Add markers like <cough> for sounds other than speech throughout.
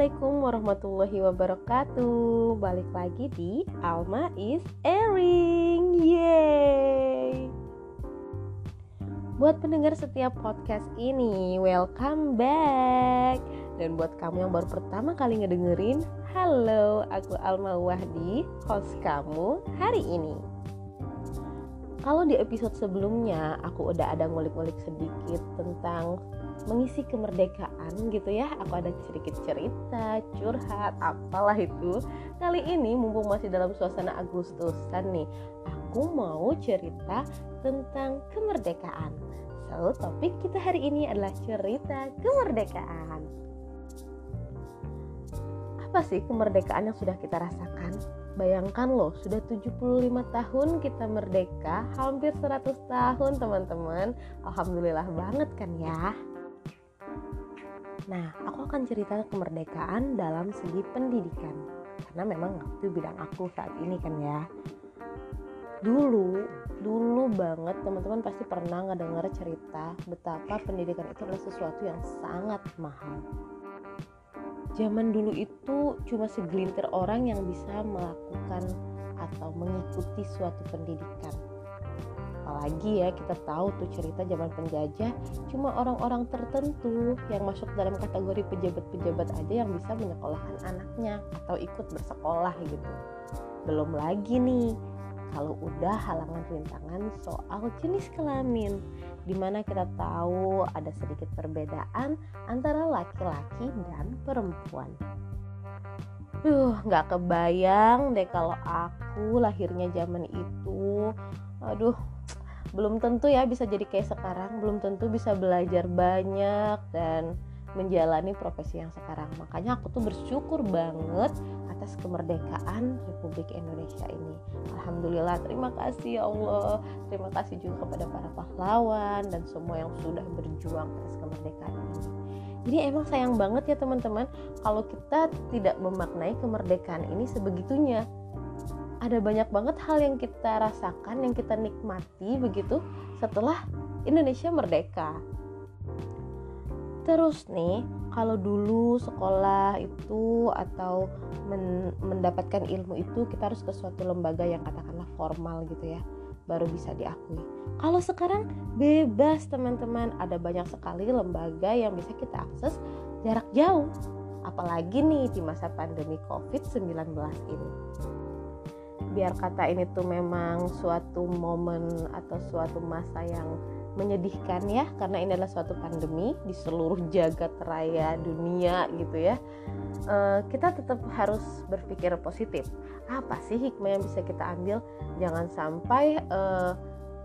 Assalamualaikum warahmatullahi wabarakatuh. Balik lagi di Alma is airing. Yeay. Buat pendengar setiap podcast ini Welcome back. Dan buat kamu yang baru pertama kali ngedengerin Halo, aku Alma Wahdi Host kamu hari ini. Kalau di episode sebelumnya aku udah ada ngulik-ngulik sedikit tentang mengisi kemerdekaan gitu ya. Aku ada sedikit cerita curhat apalah itu. Kali ini mumpung masih dalam suasana Agustusan nih aku mau cerita tentang kemerdekaan. So topik kita hari ini adalah cerita kemerdekaan. Apa sih kemerdekaan yang sudah kita rasakan? Bayangkan loh, sudah 75 tahun kita merdeka, hampir 100 tahun teman-teman. Alhamdulillah banget kan ya. Nah, aku akan cerita kemerdekaan dalam segi pendidikan. Karena memang itu bidang aku saat ini kan ya. Dulu, dulu banget teman-teman pasti pernah ngedenger cerita betapa pendidikan itu adalah sesuatu yang sangat mahal. Zaman dulu itu cuma segelintir orang yang bisa melakukan atau mengikuti suatu pendidikan apalagi ya kita tahu tuh cerita zaman penjajah cuma orang-orang tertentu yang masuk dalam kategori pejabat-pejabat aja yang bisa menyekolahkan anaknya atau ikut bersekolah gitu belum lagi nih kalau udah halangan rintangan soal jenis kelamin di mana kita tahu ada sedikit perbedaan antara laki-laki dan perempuan Duh, nggak kebayang deh kalau aku lahirnya zaman itu. Aduh, belum tentu ya bisa jadi kayak sekarang belum tentu bisa belajar banyak dan menjalani profesi yang sekarang. Makanya aku tuh bersyukur banget atas kemerdekaan Republik Indonesia ini. Alhamdulillah terima kasih ya Allah. Terima kasih juga kepada para pahlawan dan semua yang sudah berjuang atas kemerdekaan ini. Jadi emang sayang banget ya teman-teman kalau kita tidak memaknai kemerdekaan ini sebegitunya ada banyak banget hal yang kita rasakan, yang kita nikmati begitu setelah Indonesia merdeka. Terus nih, kalau dulu sekolah itu atau men mendapatkan ilmu itu kita harus ke suatu lembaga yang katakanlah formal gitu ya, baru bisa diakui. Kalau sekarang bebas teman-teman, ada banyak sekali lembaga yang bisa kita akses jarak jauh. Apalagi nih di masa pandemi COVID-19 ini biar kata ini tuh memang suatu momen atau suatu masa yang menyedihkan ya karena ini adalah suatu pandemi di seluruh jagat raya dunia gitu ya. Uh, kita tetap harus berpikir positif. Apa sih hikmah yang bisa kita ambil? Jangan sampai uh,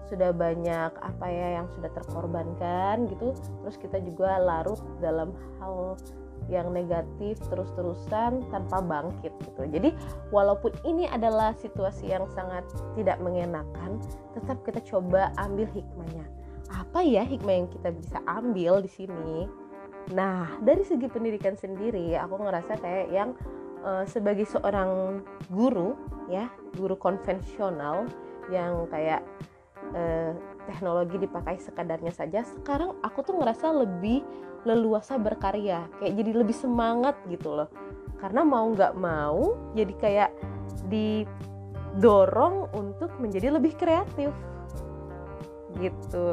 sudah banyak apa ya yang sudah terkorbankan gitu terus kita juga larut dalam hal yang negatif terus-terusan tanpa bangkit gitu. Jadi walaupun ini adalah situasi yang sangat tidak mengenakan, tetap kita coba ambil hikmahnya. Apa ya hikmah yang kita bisa ambil di sini? Nah, dari segi pendidikan sendiri, aku ngerasa kayak yang uh, sebagai seorang guru ya, guru konvensional yang kayak uh, teknologi dipakai sekadarnya saja, sekarang aku tuh ngerasa lebih leluasa berkarya kayak jadi lebih semangat gitu loh. Karena mau nggak mau jadi kayak didorong untuk menjadi lebih kreatif. Gitu.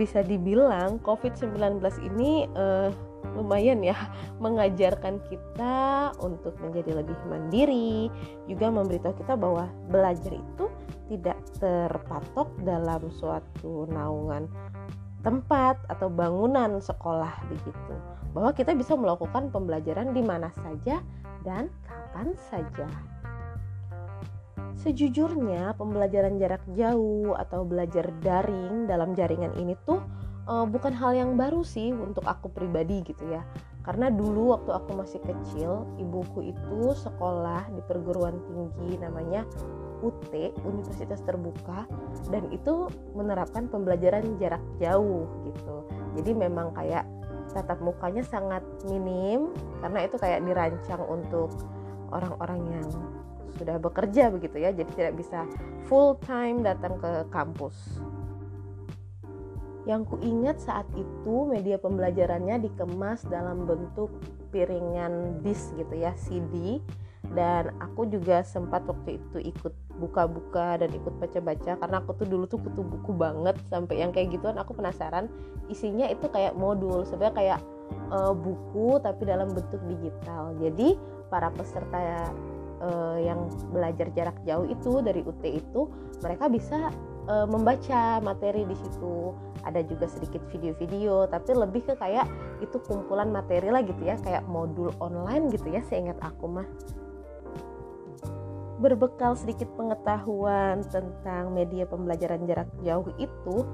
Bisa dibilang COVID-19 ini uh, lumayan ya <laughs> mengajarkan kita untuk menjadi lebih mandiri juga memberitahu kita bahwa belajar itu terpatok dalam suatu naungan tempat atau bangunan sekolah begitu. Bahwa kita bisa melakukan pembelajaran di mana saja dan kapan saja. Sejujurnya, pembelajaran jarak jauh atau belajar daring dalam jaringan ini tuh uh, bukan hal yang baru sih untuk aku pribadi gitu ya. Karena dulu waktu aku masih kecil, ibuku itu sekolah di perguruan tinggi namanya UT Universitas Terbuka dan itu menerapkan pembelajaran jarak jauh gitu. Jadi memang kayak tatap mukanya sangat minim karena itu kayak dirancang untuk orang-orang yang sudah bekerja begitu ya jadi tidak bisa full time datang ke kampus yang kuingat saat itu media pembelajarannya dikemas dalam bentuk piringan disk gitu ya CD dan aku juga sempat waktu itu ikut buka-buka dan ikut baca-baca karena aku tuh dulu tuh kutu buku banget sampai yang kayak gituan. Aku penasaran isinya itu kayak modul sebenarnya kayak uh, buku tapi dalam bentuk digital. Jadi para peserta uh, yang belajar jarak jauh itu dari UT itu mereka bisa uh, membaca materi di situ. Ada juga sedikit video-video tapi lebih ke kayak itu kumpulan materi lah gitu ya kayak modul online gitu ya seingat aku mah. Berbekal sedikit pengetahuan tentang media pembelajaran jarak jauh itu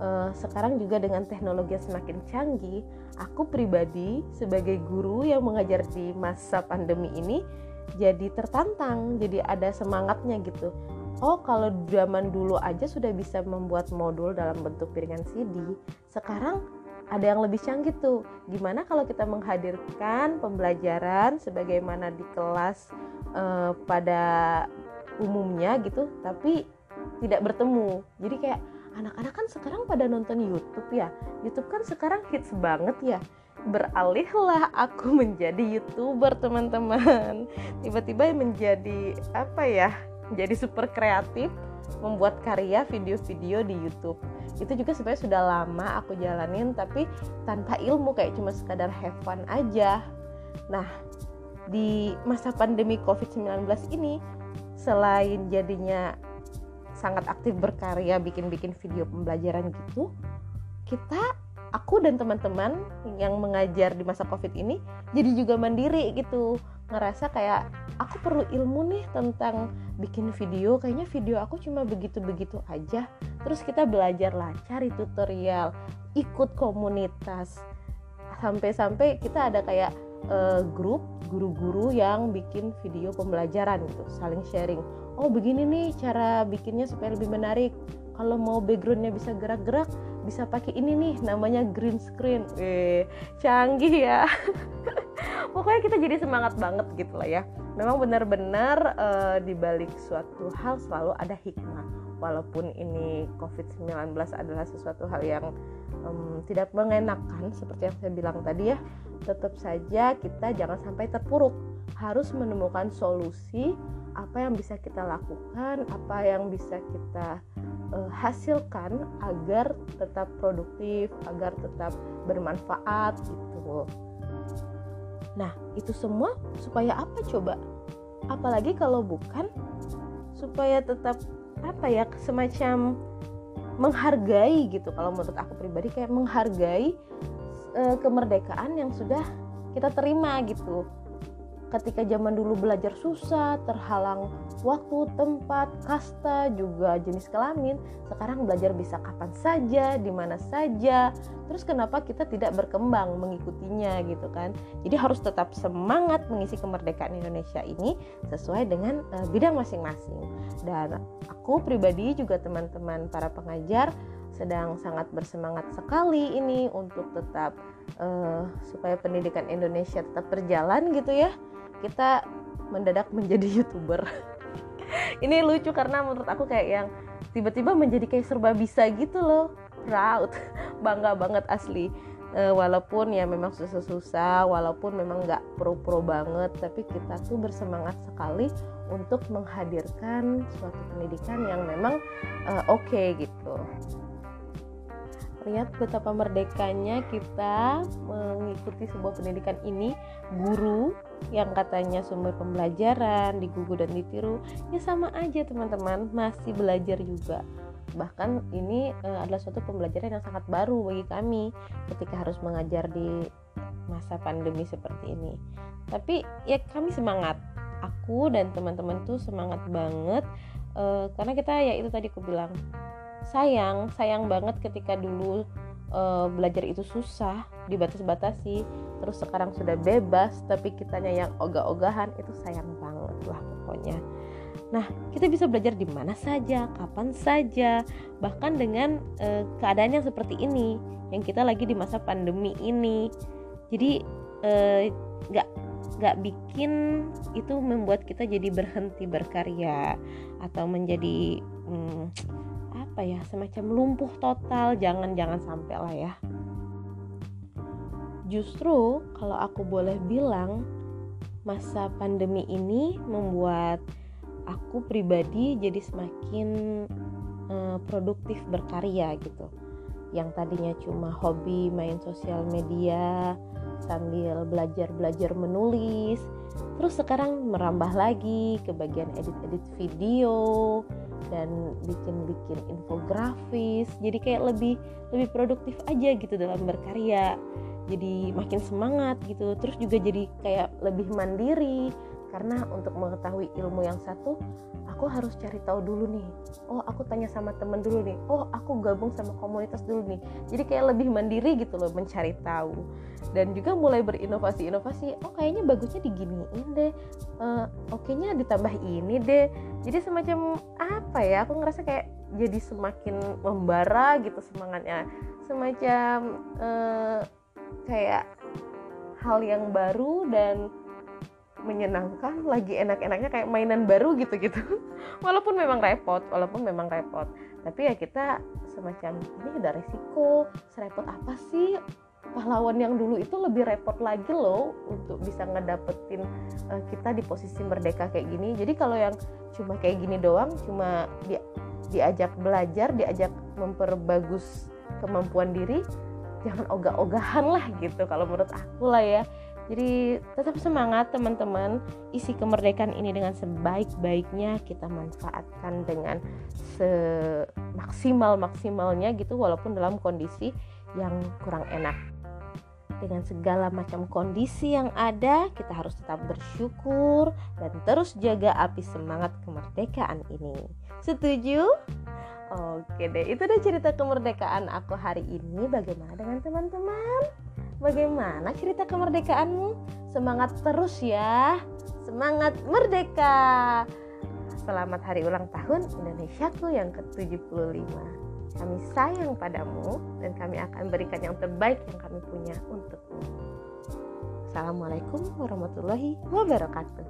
uh, sekarang juga dengan teknologi yang semakin canggih aku pribadi sebagai guru yang mengajar di masa pandemi ini jadi tertantang jadi ada semangatnya gitu oh kalau zaman dulu aja sudah bisa membuat modul dalam bentuk piringan CD sekarang ada yang lebih canggih tuh. Gimana kalau kita menghadirkan pembelajaran sebagaimana di kelas uh, pada umumnya gitu tapi tidak bertemu. Jadi kayak anak-anak kan sekarang pada nonton YouTube ya. YouTube kan sekarang hits banget ya. Beralihlah aku <laughs> menjadi youtuber teman-teman. Tiba-tiba menjadi apa ya jadi super kreatif membuat karya video-video di YouTube. Itu juga sebenarnya sudah lama aku jalanin tapi tanpa ilmu kayak cuma sekadar have fun aja. Nah di masa pandemi COVID-19 ini selain jadinya sangat aktif berkarya bikin-bikin video pembelajaran gitu kita aku dan teman-teman yang mengajar di masa covid ini jadi juga mandiri gitu ngerasa kayak aku perlu ilmu nih tentang bikin video kayaknya video aku cuma begitu-begitu aja. Terus kita belajar lah cari tutorial ikut komunitas. Sampai-sampai kita ada kayak uh, grup guru-guru yang bikin video pembelajaran gitu saling sharing. Oh begini nih cara bikinnya supaya lebih menarik. Kalau mau backgroundnya bisa gerak-gerak bisa pakai ini nih namanya green screen. Eh canggih ya <laughs> pokoknya kita jadi semangat banget gitu lah ya. Memang benar-benar uh, di balik suatu hal selalu ada hikmah. Walaupun ini COVID-19 adalah sesuatu hal yang um, tidak mengenakan seperti yang saya bilang tadi ya tetap saja kita jangan sampai terpuruk. Harus menemukan solusi apa yang bisa kita lakukan apa yang bisa kita uh, hasilkan agar tetap produktif, agar tetap bermanfaat gitu. Nah, itu semua supaya apa coba? Apalagi kalau bukan supaya tetap apa ya semacam menghargai gitu kalau menurut aku pribadi kayak menghargai uh, kemerdekaan yang sudah kita terima gitu ketika zaman dulu belajar susah, terhalang waktu, tempat, kasta, juga jenis kelamin, sekarang belajar bisa kapan saja, di mana saja. Terus kenapa kita tidak berkembang mengikutinya gitu kan? Jadi harus tetap semangat mengisi kemerdekaan Indonesia ini sesuai dengan uh, bidang masing-masing. Dan aku pribadi juga teman-teman para pengajar sedang sangat bersemangat sekali ini untuk tetap uh, supaya pendidikan Indonesia tetap berjalan gitu ya kita mendadak menjadi youtuber. <laughs> Ini lucu karena menurut aku kayak yang tiba-tiba menjadi kayak serba bisa gitu loh. Proud. <laughs> Bangga banget asli. E, walaupun ya memang susah-susah walaupun memang nggak pro-pro banget tapi kita tuh bersemangat sekali untuk menghadirkan suatu pendidikan yang memang e, oke okay, gitu lihat betapa merdekanya kita mengikuti sebuah pendidikan ini. Guru yang katanya sumber pembelajaran digugu dan ditiru ya sama aja teman-teman masih belajar juga. Bahkan ini uh, adalah suatu pembelajaran yang sangat baru bagi kami ketika harus mengajar di masa pandemi seperti ini. Tapi ya kami semangat. Aku dan teman-teman tuh semangat banget uh, karena kita ya itu tadi aku bilang sayang sayang banget ketika dulu uh, belajar itu susah dibatas-batasi. Terus sekarang sudah bebas tapi kitanya yang ogah-ogahan itu sayang banget lah pokoknya. Nah kita bisa belajar di mana saja kapan saja bahkan dengan uh, keadaan yang seperti ini yang kita lagi di masa pandemi ini. Jadi eh, nggak uh, nggak bikin itu membuat kita jadi berhenti berkarya atau menjadi hmm, apa ya semacam lumpuh total jangan jangan sampai lah ya. Justru kalau aku boleh bilang masa pandemi ini membuat aku pribadi jadi semakin uh, produktif berkarya gitu. Yang tadinya cuma hobi main sosial media sambil belajar-belajar menulis terus sekarang merambah lagi ke bagian edit-edit video dan bikin-bikin infografis. Jadi kayak lebih lebih produktif aja gitu dalam berkarya. Jadi makin semangat gitu. Terus juga jadi kayak lebih mandiri. Karena untuk mengetahui ilmu yang satu aku harus cari tahu dulu nih. Oh aku tanya sama temen dulu nih. Oh aku gabung sama komunitas dulu nih. Jadi kayak lebih mandiri gitu loh mencari tahu. Dan juga mulai berinovasi-inovasi. Oh kayaknya bagusnya diginiin deh. Uh, oke nya ditambah ini deh jadi semacam apa ya aku ngerasa kayak jadi semakin membara gitu semangatnya. Semacam uh, kayak hal yang baru dan menyenangkan lagi enak-enaknya kayak mainan baru gitu-gitu. <laughs> Walaupun memang repot walaupun memang repot. Tapi ya kita semacam ini ada resiko serepot apa sih pahlawan yang dulu itu lebih repot lagi loh untuk bisa ngedapetin uh, kita di posisi merdeka kayak gini. Jadi kalau yang cuma kayak gini doang cuma di, diajak belajar diajak memperbagus kemampuan diri jangan ogah-ogahan lah gitu kalau menurut aku lah ya. Jadi tetap semangat teman-teman. Isi kemerdekaan ini dengan sebaik-baiknya kita manfaatkan dengan semaksimal maksimalnya gitu walaupun dalam kondisi yang kurang enak dengan segala macam kondisi yang ada, kita harus tetap bersyukur dan terus jaga api semangat kemerdekaan ini. Setuju? Oke deh, itu deh cerita kemerdekaan aku hari ini. Bagaimana dengan teman-teman? Bagaimana cerita kemerdekaanmu? Semangat terus ya. Semangat merdeka. Selamat hari ulang tahun Indonesiaku yang ke-75. Kami sayang padamu dan kami akan berikan yang terbaik yang kami punya untukmu. Assalamualaikum warahmatullahi wabarakatuh.